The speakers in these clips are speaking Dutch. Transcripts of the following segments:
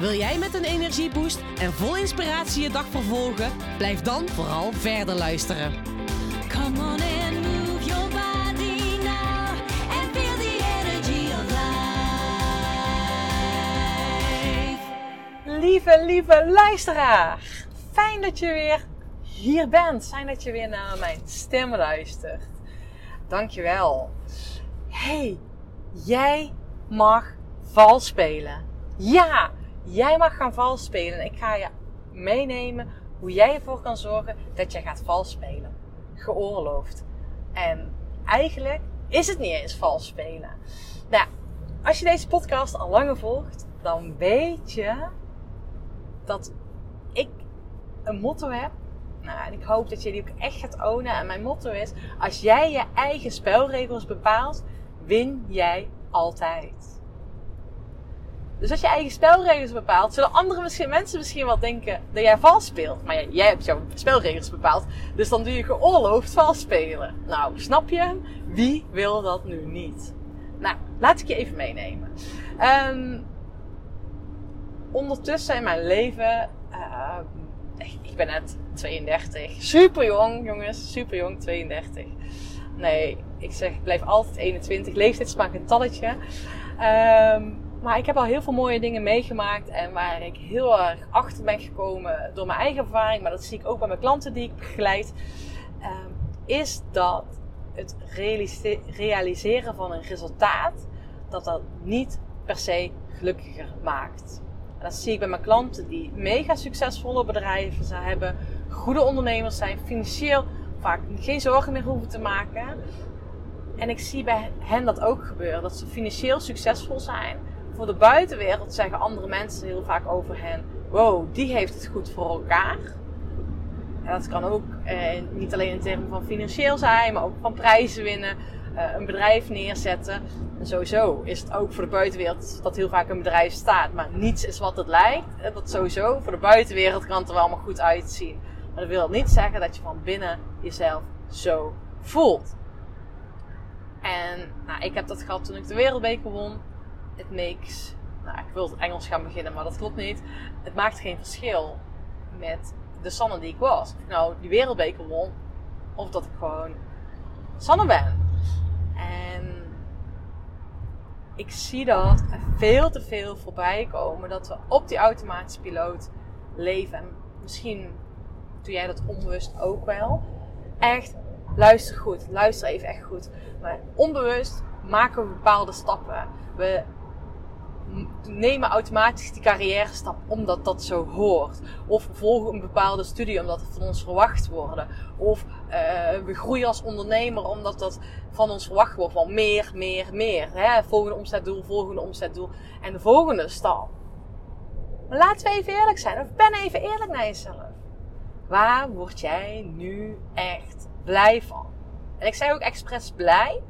Wil jij met een energieboost en vol inspiratie je dag vervolgen? Blijf dan vooral verder luisteren. Come on and move your body now and feel the energy of life. Lieve, lieve luisteraar. Fijn dat je weer hier bent. Fijn dat je weer naar mijn stem luistert. Dankjewel. Hey, jij mag vals spelen. Ja, jij mag gaan vals spelen. Ik ga je meenemen hoe jij ervoor kan zorgen dat jij gaat vals spelen. Geoorloofd. En eigenlijk is het niet eens vals spelen. Nou, als je deze podcast al langer volgt, dan weet je dat ik een motto heb. Nou, en ik hoop dat je die ook echt gaat ownen. En mijn motto is: als jij je eigen spelregels bepaalt, win jij altijd. Dus als je eigen spelregels bepaalt, zullen andere misschien, mensen misschien wel denken dat jij vals speelt. Maar jij hebt jouw spelregels bepaald. Dus dan doe je geoorloofd vals spelen. Nou, snap je? Wie wil dat nu niet? Nou, laat ik je even meenemen. Um, ondertussen in mijn leven, uh, ik ben net 32. Super jong, jongens. Super jong, 32. Nee, ik zeg, ik blijf altijd 21. Leeftijd is maar een talletje. Um, maar ik heb al heel veel mooie dingen meegemaakt. En waar ik heel erg achter ben gekomen door mijn eigen ervaring. Maar dat zie ik ook bij mijn klanten die ik begeleid. Um, is dat het realiseren van een resultaat. Dat dat niet per se gelukkiger maakt. En dat zie ik bij mijn klanten die mega succesvolle bedrijven hebben. Goede ondernemers zijn. Financieel vaak geen zorgen meer hoeven te maken. En ik zie bij hen dat ook gebeuren. Dat ze financieel succesvol zijn voor de buitenwereld zeggen andere mensen heel vaak over hen: wow, die heeft het goed voor elkaar. En dat kan ook eh, niet alleen in termen van financieel zijn, maar ook van prijzen winnen, eh, een bedrijf neerzetten. En sowieso is het ook voor de buitenwereld dat heel vaak een bedrijf staat, maar niets is wat het lijkt. En dat sowieso voor de buitenwereld kan het er wel allemaal goed uitzien. Maar dat wil niet zeggen dat je van binnen jezelf zo voelt. En nou, ik heb dat gehad toen ik de wereldbeker won it makes. Nou, ik wil het Engels gaan beginnen, maar dat klopt niet. Het maakt geen verschil met de Sanne die ik was. Of nou die wereldbeker won, of dat ik gewoon Sanne ben. En ik zie dat veel te veel voorbij komen. Dat we op die automatische piloot leven. En misschien doe jij dat onbewust ook wel. Echt, luister goed. Luister even echt goed. Maar onbewust maken we bepaalde stappen. We nemen automatisch die carrière stap omdat dat zo hoort. Of volgen een bepaalde studie omdat het van ons verwacht wordt. Of uh, we groeien als ondernemer omdat dat van ons verwacht wordt. Van meer, meer, meer. Hè? Volgende omzetdoel, volgende omzetdoel. En de volgende stap. Laten we even eerlijk zijn. Of ben even eerlijk naar jezelf. Waar word jij nu echt blij van? En ik zeg ook expres blij.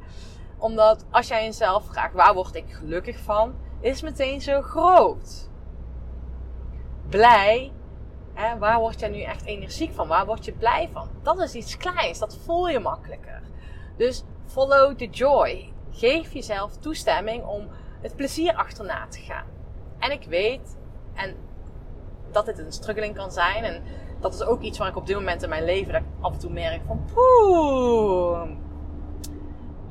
Omdat als jij jezelf vraagt, waar word ik gelukkig van? Is meteen zo groot. Blij, hè, waar word je nu echt energiek van? Waar word je blij van? Dat is iets kleins, dat voel je makkelijker. Dus follow the joy. Geef jezelf toestemming om het plezier achterna te gaan. En ik weet en dat dit een struggling kan zijn. En dat is ook iets waar ik op dit moment in mijn leven dat af en toe merk van poeh,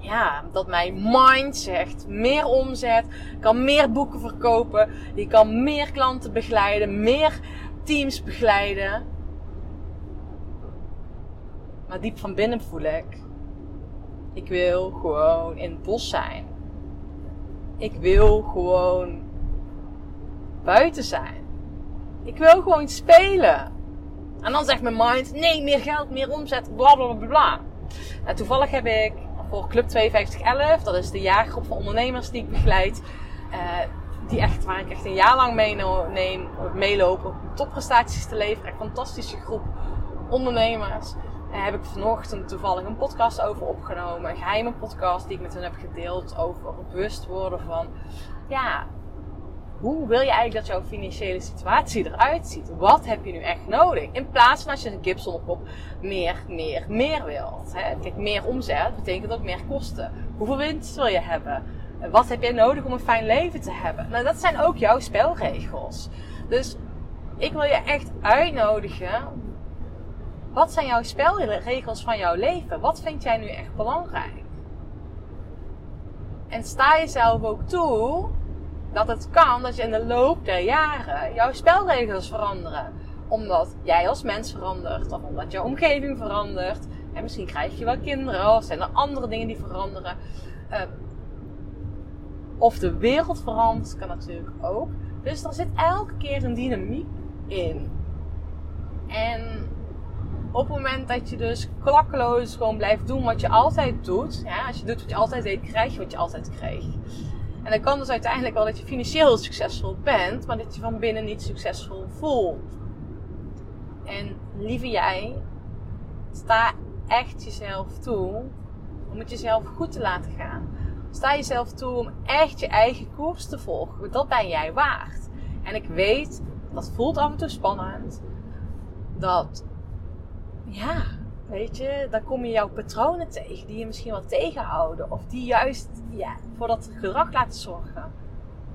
ja, dat mijn mind zegt meer omzet, kan meer boeken verkopen, je kan meer klanten begeleiden, meer teams begeleiden. Maar diep van binnen voel ik, ik wil gewoon in het bos zijn. Ik wil gewoon buiten zijn. Ik wil gewoon spelen. En dan zegt mijn mind, nee, meer geld, meer omzet, bla bla bla bla. En toevallig heb ik voor Club 5211. Dat is de jaargroep van ondernemers die ik begeleid. Uh, die echt, waar ik echt een jaar lang mee neem, meeloop om topprestaties te leveren. Een fantastische groep ondernemers. Daar heb ik vanochtend toevallig een podcast over opgenomen. Een geheime podcast die ik met hen heb gedeeld over bewust worden van... Ja, hoe wil je eigenlijk dat jouw financiële situatie eruit ziet? Wat heb je nu echt nodig? In plaats van als je een Gibson op kop meer, meer, meer wilt. Hè? Kijk, meer omzet betekent ook meer kosten. Hoeveel winst wil je hebben? Wat heb jij nodig om een fijn leven te hebben? Nou, dat zijn ook jouw spelregels. Dus ik wil je echt uitnodigen. Wat zijn jouw spelregels van jouw leven? Wat vind jij nu echt belangrijk? En sta jezelf ook toe dat het kan dat je in de loop der jaren jouw spelregels veranderen. Omdat jij als mens verandert, of omdat jouw omgeving verandert. En misschien krijg je wel kinderen, of zijn er andere dingen die veranderen. Uh, of de wereld verandert, kan natuurlijk ook. Dus er zit elke keer een dynamiek in. En op het moment dat je dus klakkeloos gewoon blijft doen wat je altijd doet. Ja, als je doet wat je altijd deed, krijg je wat je altijd kreeg. En dan kan dus uiteindelijk wel dat je financieel succesvol bent, maar dat je van binnen niet succesvol voelt. En lieve jij, sta echt jezelf toe om het jezelf goed te laten gaan. Sta jezelf toe om echt je eigen koers te volgen. Dat ben jij waard. En ik weet, dat voelt af en toe spannend. Dat, ja, weet je, dan kom je jouw patronen tegen die je misschien wel tegenhouden. Of die juist ja, voor dat gedrag laten zorgen.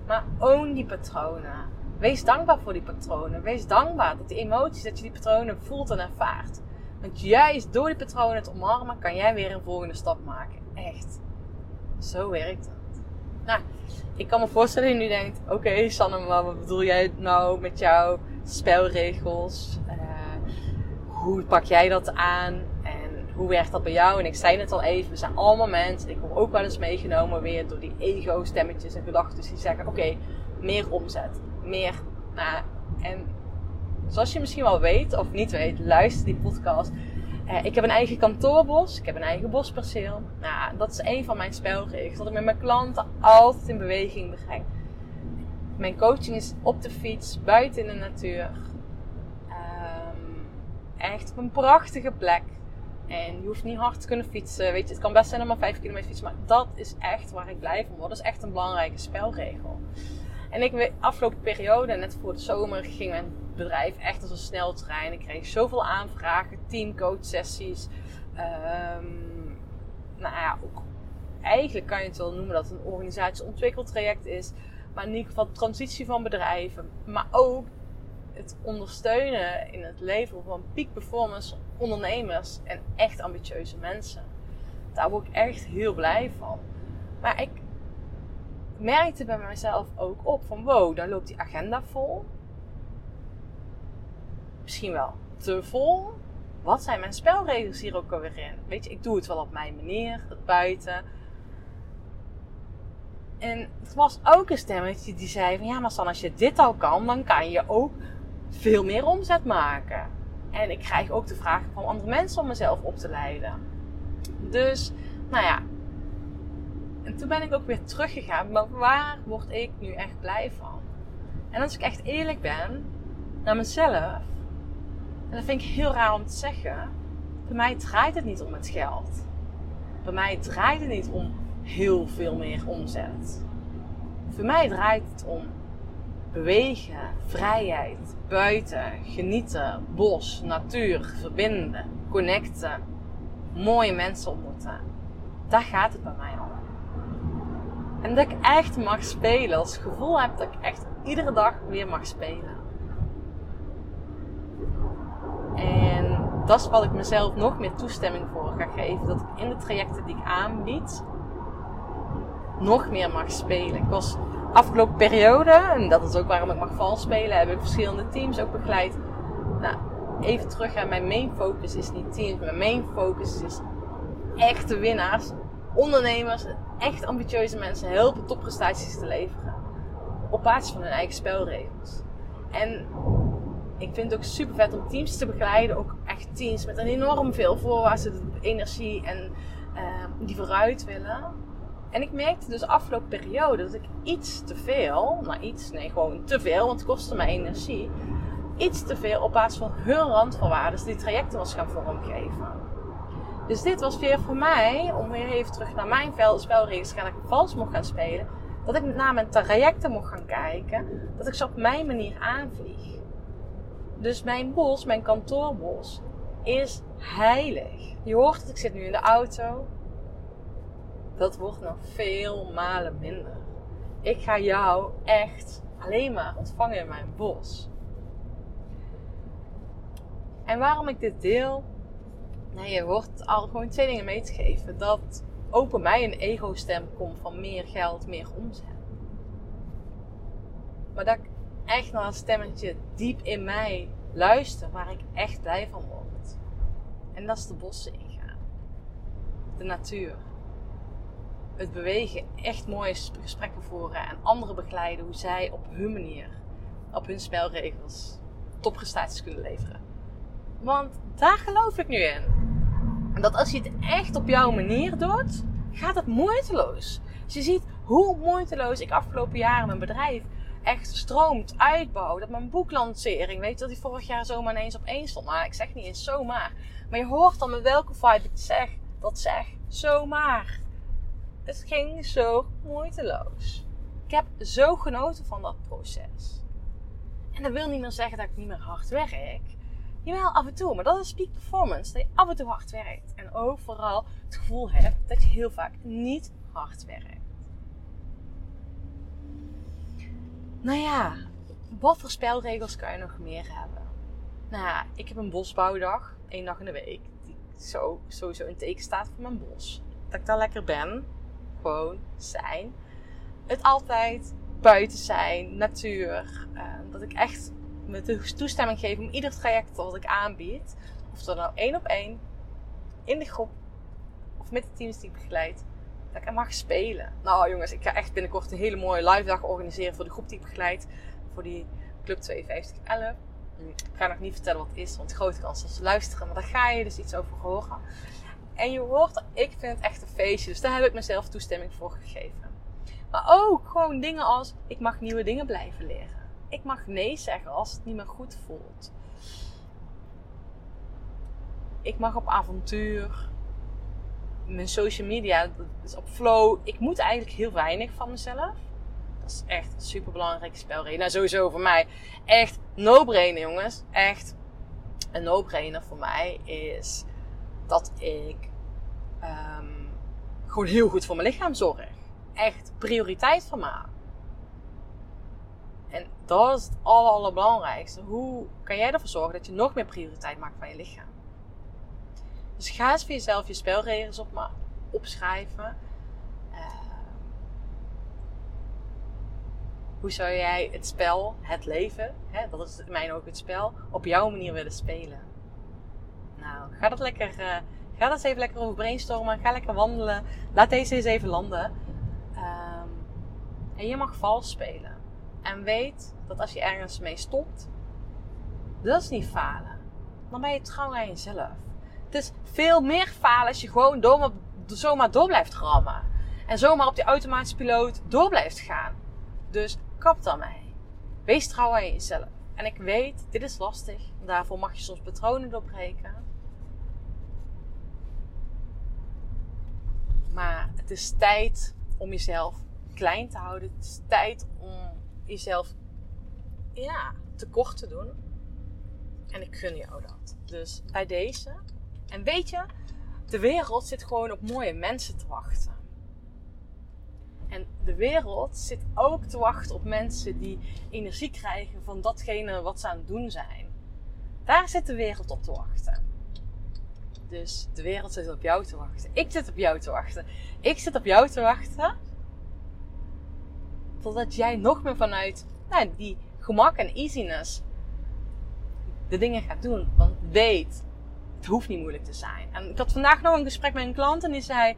Maar own die patronen. Wees dankbaar voor die patronen. Wees dankbaar dat die emoties, dat je die patronen voelt en ervaart. Want juist door die patronen te omarmen, kan jij weer een volgende stap maken. Echt. Zo werkt het. Nou, ik kan me voorstellen dat je nu denkt: oké, Sanne, maar wat bedoel jij nou met jouw spelregels? Uh, hoe pak jij dat aan? En hoe werkt dat bij jou? En ik zei het al even: we zijn allemaal mensen. Ik word ook wel eens meegenomen weer door die ego-stemmetjes en gedachten die zeggen: oké, meer omzet, meer. Nou, en zoals je misschien wel weet of niet weet, luister die podcast. Uh, ik heb een eigen kantoorbos. Ik heb een eigen bosperceel. Nou, dat is een van mijn spelregels. Dat ik met mijn klanten altijd in beweging breng. Mijn coaching is op de fiets, buiten in de natuur. Echt op een prachtige plek. En je hoeft niet hard te kunnen fietsen. Weet je, het kan best zijn om maar 5 kilometer fietsen. Maar dat is echt waar ik blij van word. Dat is echt een belangrijke spelregel. En ik, afgelopen periode, net voor de zomer, ging mijn bedrijf echt als een sneltrein. Ik kreeg zoveel aanvragen, teamcoach sessies. Um, nou ja, ook, eigenlijk kan je het wel noemen dat een organisatieontwikkeltraject is. Maar in ieder geval transitie van bedrijven. Maar ook het ondersteunen in het leven van peak performance ondernemers en echt ambitieuze mensen. Daar word ik echt heel blij van. Maar ik merkte bij mezelf ook op van wow, daar loopt die agenda vol misschien wel te vol. Wat zijn mijn spelregels hier ook alweer in? Weet je, ik doe het wel op mijn manier, het buiten. En het was ook een stemmetje die zei van ja, maar San, als je dit al kan, dan kan je ook veel meer omzet maken. En ik krijg ook de vraag van andere mensen om mezelf op te leiden. Dus, nou ja. En toen ben ik ook weer teruggegaan. Maar waar word ik nu echt blij van? En als ik echt eerlijk ben naar mezelf, en dat vind ik heel raar om te zeggen. Bij mij draait het niet om het geld. Bij mij draait het niet om heel veel meer omzet. Voor mij draait het om bewegen, vrijheid, buiten, genieten, bos, natuur, verbinden, connecten, mooie mensen ontmoeten. Daar gaat het bij mij om. En dat ik echt mag spelen, als gevoel heb dat ik echt iedere dag weer mag spelen. En dat is wat ik mezelf nog meer toestemming voor ga geven. Dat ik in de trajecten die ik aanbied, nog meer mag spelen. Ik was afgelopen periode, en dat is ook waarom ik mag vals spelen, heb ik verschillende teams ook begeleid. Nou, even terug aan mijn main focus is niet teams. Mijn main focus is echte winnaars, ondernemers, echt ambitieuze mensen helpen topprestaties te leveren. Op basis van hun eigen spelregels. En ik vind het ook super vet om teams te begeleiden. Ook echt teams met een enorm veel voorwaartse energie en uh, die vooruit willen. En ik merkte dus afgelopen periode dat ik iets te veel, nou iets, nee gewoon te veel, want het kostte mij energie, iets te veel op basis van hun randvoorwaarden die trajecten was gaan vormgeven. Dus dit was weer voor mij, om weer even terug naar mijn spelregels te gaan, dat ik vals mocht gaan spelen. Dat ik naar mijn trajecten mocht gaan kijken. Dat ik ze op mijn manier aanvlieg. Dus mijn bos, mijn kantoorbos, is heilig. Je hoort dat ik zit nu in de auto. Dat wordt nog veel malen minder. Ik ga jou echt alleen maar ontvangen in mijn bos. En waarom ik dit deel? Nee, je hoort al gewoon twee dingen mee te geven. Dat ook mij een ego-stem komt van meer geld, meer omzet. Maar dat ik echt naar een stemmetje diep in mij luister, waar ik echt blij van word. En dat is de bossen ingaan. De natuur. Het bewegen, echt mooie gesprekken voeren en anderen begeleiden hoe zij op hun manier, op hun spelregels, topprestaties kunnen leveren. Want daar geloof ik nu in. Dat als je het echt op jouw manier doet, gaat het moeiteloos. Dus je ziet hoe moeiteloos ik afgelopen jaren mijn bedrijf echt stroomt, uitbouw. Dat mijn boeklancering, weet je, dat die vorig jaar zomaar ineens op één stond. Maar ik zeg niet eens zomaar. Maar je hoort dan met welke vibe ik zeg, dat zeg. Zomaar. Het ging zo moeiteloos. Ik heb zo genoten van dat proces. En dat wil niet meer zeggen dat ik niet meer hard werk. Jawel, af en toe. Maar dat is peak performance. Dat je af en toe hard werkt. En ook vooral het gevoel hebt dat je heel vaak niet hard werkt. Nou ja, wat voor spelregels kan je nog meer hebben? Nou ja, ik heb een bosbouwdag. één dag in de week. Die zo, sowieso in teken staat voor mijn bos. Dat ik daar lekker ben. Gewoon zijn. Het altijd buiten zijn, natuur. Uh, dat ik echt me de toestemming geef om ieder traject wat ik aanbied. Of dat nou één op één, in de groep of met de teams die ik begeleid. Dat ik er mag spelen. Nou jongens, ik ga echt binnenkort een hele mooie live dag organiseren voor de groep die ik begeleid. Voor die Club 5211. Ik ga nog niet vertellen wat het is, want grote kans dat ze luisteren. Maar daar ga je dus iets over horen. En je hoort, ik vind het echt een feestje. Dus daar heb ik mezelf toestemming voor gegeven. Maar ook gewoon dingen als, ik mag nieuwe dingen blijven leren. Ik mag nee zeggen als het niet meer goed voelt. Ik mag op avontuur. Mijn social media is op flow. Ik moet eigenlijk heel weinig van mezelf. Dat is echt een super belangrijke spelregel. Nou, sowieso voor mij. Echt no-brainer, jongens. Echt een no-brainer voor mij is dat ik um, gewoon heel goed voor mijn lichaam zorg. Echt prioriteit van mij. En dat is het aller, allerbelangrijkste. Hoe kan jij ervoor zorgen dat je nog meer prioriteit maakt van je lichaam? Dus ga eens voor jezelf je spelregels op, opschrijven. Uh, hoe zou jij het spel, het leven, hè, dat is in mijn ook het spel, op jouw manier willen spelen? Nou, ga dat lekker, dat eens even lekker over brainstormen. Ga lekker wandelen. Laat deze eens even landen. Um, en je mag vals spelen. En weet dat als je ergens mee stopt, dat is niet falen. Dan ben je trouw aan jezelf. Het is veel meer falen als je gewoon door, zomaar door blijft rammen. En zomaar op die automatische piloot door blijft gaan. Dus kap daarmee. Wees trouw aan jezelf. En ik weet, dit is lastig. Daarvoor mag je soms patronen doorbreken. Maar het is tijd om jezelf klein te houden. Het is tijd om jezelf ja, tekort te doen. En ik gun jou dat. Dus bij deze. En weet je, de wereld zit gewoon op mooie mensen te wachten. En de wereld zit ook te wachten op mensen die energie krijgen van datgene wat ze aan het doen zijn. Daar zit de wereld op te wachten. Dus de wereld zit op jou te wachten. Ik zit op jou te wachten. Ik zit op jou te wachten totdat jij nog meer vanuit nou, die gemak en easiness de dingen gaat doen. Want weet, het hoeft niet moeilijk te zijn. En ik had vandaag nog een gesprek met een klant en die zei: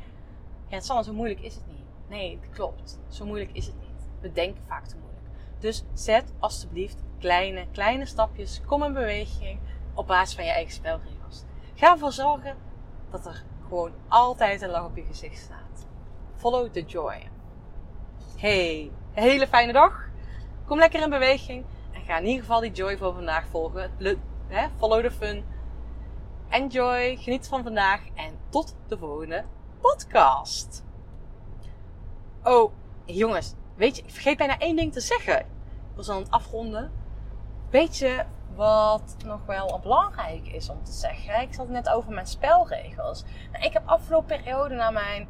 Ja, Sanne, zo moeilijk is het niet. Nee, het klopt. Zo moeilijk is het niet. We denken vaak te moeilijk. Dus zet alsjeblieft kleine, kleine stapjes. Kom in beweging op basis van je eigen spelregels. Ga ervoor zorgen dat er gewoon altijd een lach op je gezicht staat. Follow the joy. Hey, een hele fijne dag. Kom lekker in beweging. En ga in ieder geval die joy voor vandaag volgen. Follow the fun. Enjoy. Geniet van vandaag. En tot de volgende podcast. Oh, jongens. Weet je, ik vergeet bijna één ding te zeggen. Ik was aan het afronden. Weet je wat nog wel belangrijk is om te zeggen? Ik het net over mijn spelregels. Nou, ik heb afgelopen periode naar mijn,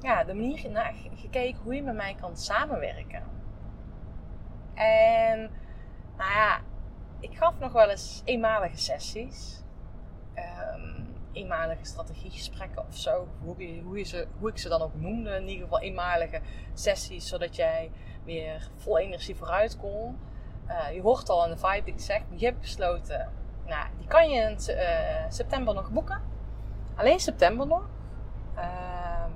ja, de manier naar gekeken hoe je met mij kan samenwerken. En, nou ja, ik gaf nog wel eens eenmalige sessies. Ehm, eenmalige strategiegesprekken of zo. Hoe, je, hoe, je ze, hoe ik ze dan ook noemde. In ieder geval eenmalige sessies, zodat jij weer vol energie vooruit kon. Eh, je hoort al aan de vibe die ik zeg. Je hebt besloten, nou, die kan je in eh, september nog boeken. Alleen september nog. Ehm,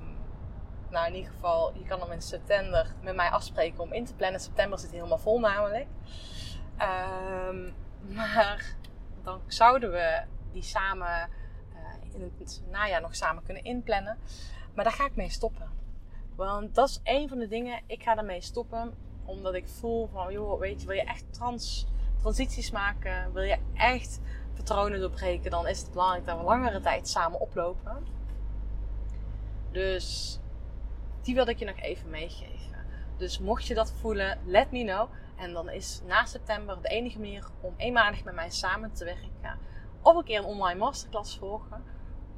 nou, in ieder geval, je kan hem in september met mij afspreken om in te plannen. September zit helemaal vol namelijk. Ehm, maar dan zouden we die samen eh, in het najaar nog samen kunnen inplannen. Maar daar ga ik mee stoppen. Want dat is een van de dingen. Ik ga daarmee stoppen. Omdat ik voel van, joh, weet je, wil je echt trans, transities maken? Wil je echt patronen doorbreken? Dan is het belangrijk dat we langere tijd samen oplopen. Dus die wilde ik je nog even meegeven. Dus mocht je dat voelen, let me know. En dan is na september de enige manier om eenmalig met mij samen te werken. Of een keer een online masterclass volgen.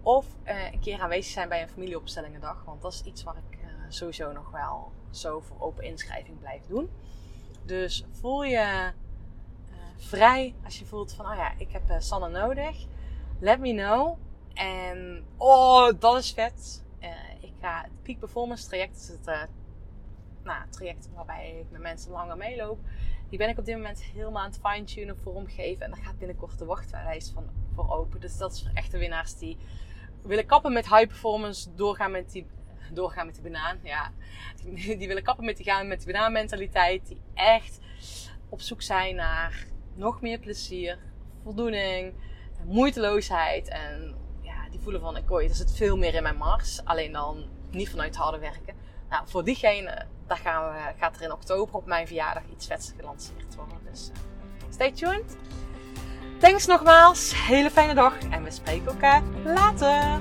Of eh, een keer aanwezig zijn bij een familieopstellingendag. Want dat is iets waar ik sowieso nog wel zo voor open inschrijving blijf doen. Dus voel je eh, vrij als je voelt van, oh ja, ik heb eh, Sanne nodig. Let me know. En, oh, dat is vet. Eh, ik ga het Peak Performance traject, is het eh, nou, het traject waarbij ik met mensen langer meeloop. Die ben ik op dit moment helemaal aan het fine-tunen, vormgeven. En daar gaat binnenkort de wachtlijst van, voor open. Dus dat is voor echte winnaars die willen kappen met high performance, doorgaan met die, doorgaan met die banaan. Ja, die, willen kappen met die gaan met die banaan mentaliteit. Die echt op zoek zijn naar nog meer plezier, voldoening, moeiteloosheid. En ja, die voelen van, ik gooi, er zit veel meer in mijn mars. Alleen dan niet vanuit harde werken. Nou, voor diegene, daar gaan gaat er in oktober op mijn verjaardag iets vets gelanceerd worden. Dus eh, stay tuned. Thanks nogmaals. Hele fijne dag. En we spreken elkaar later.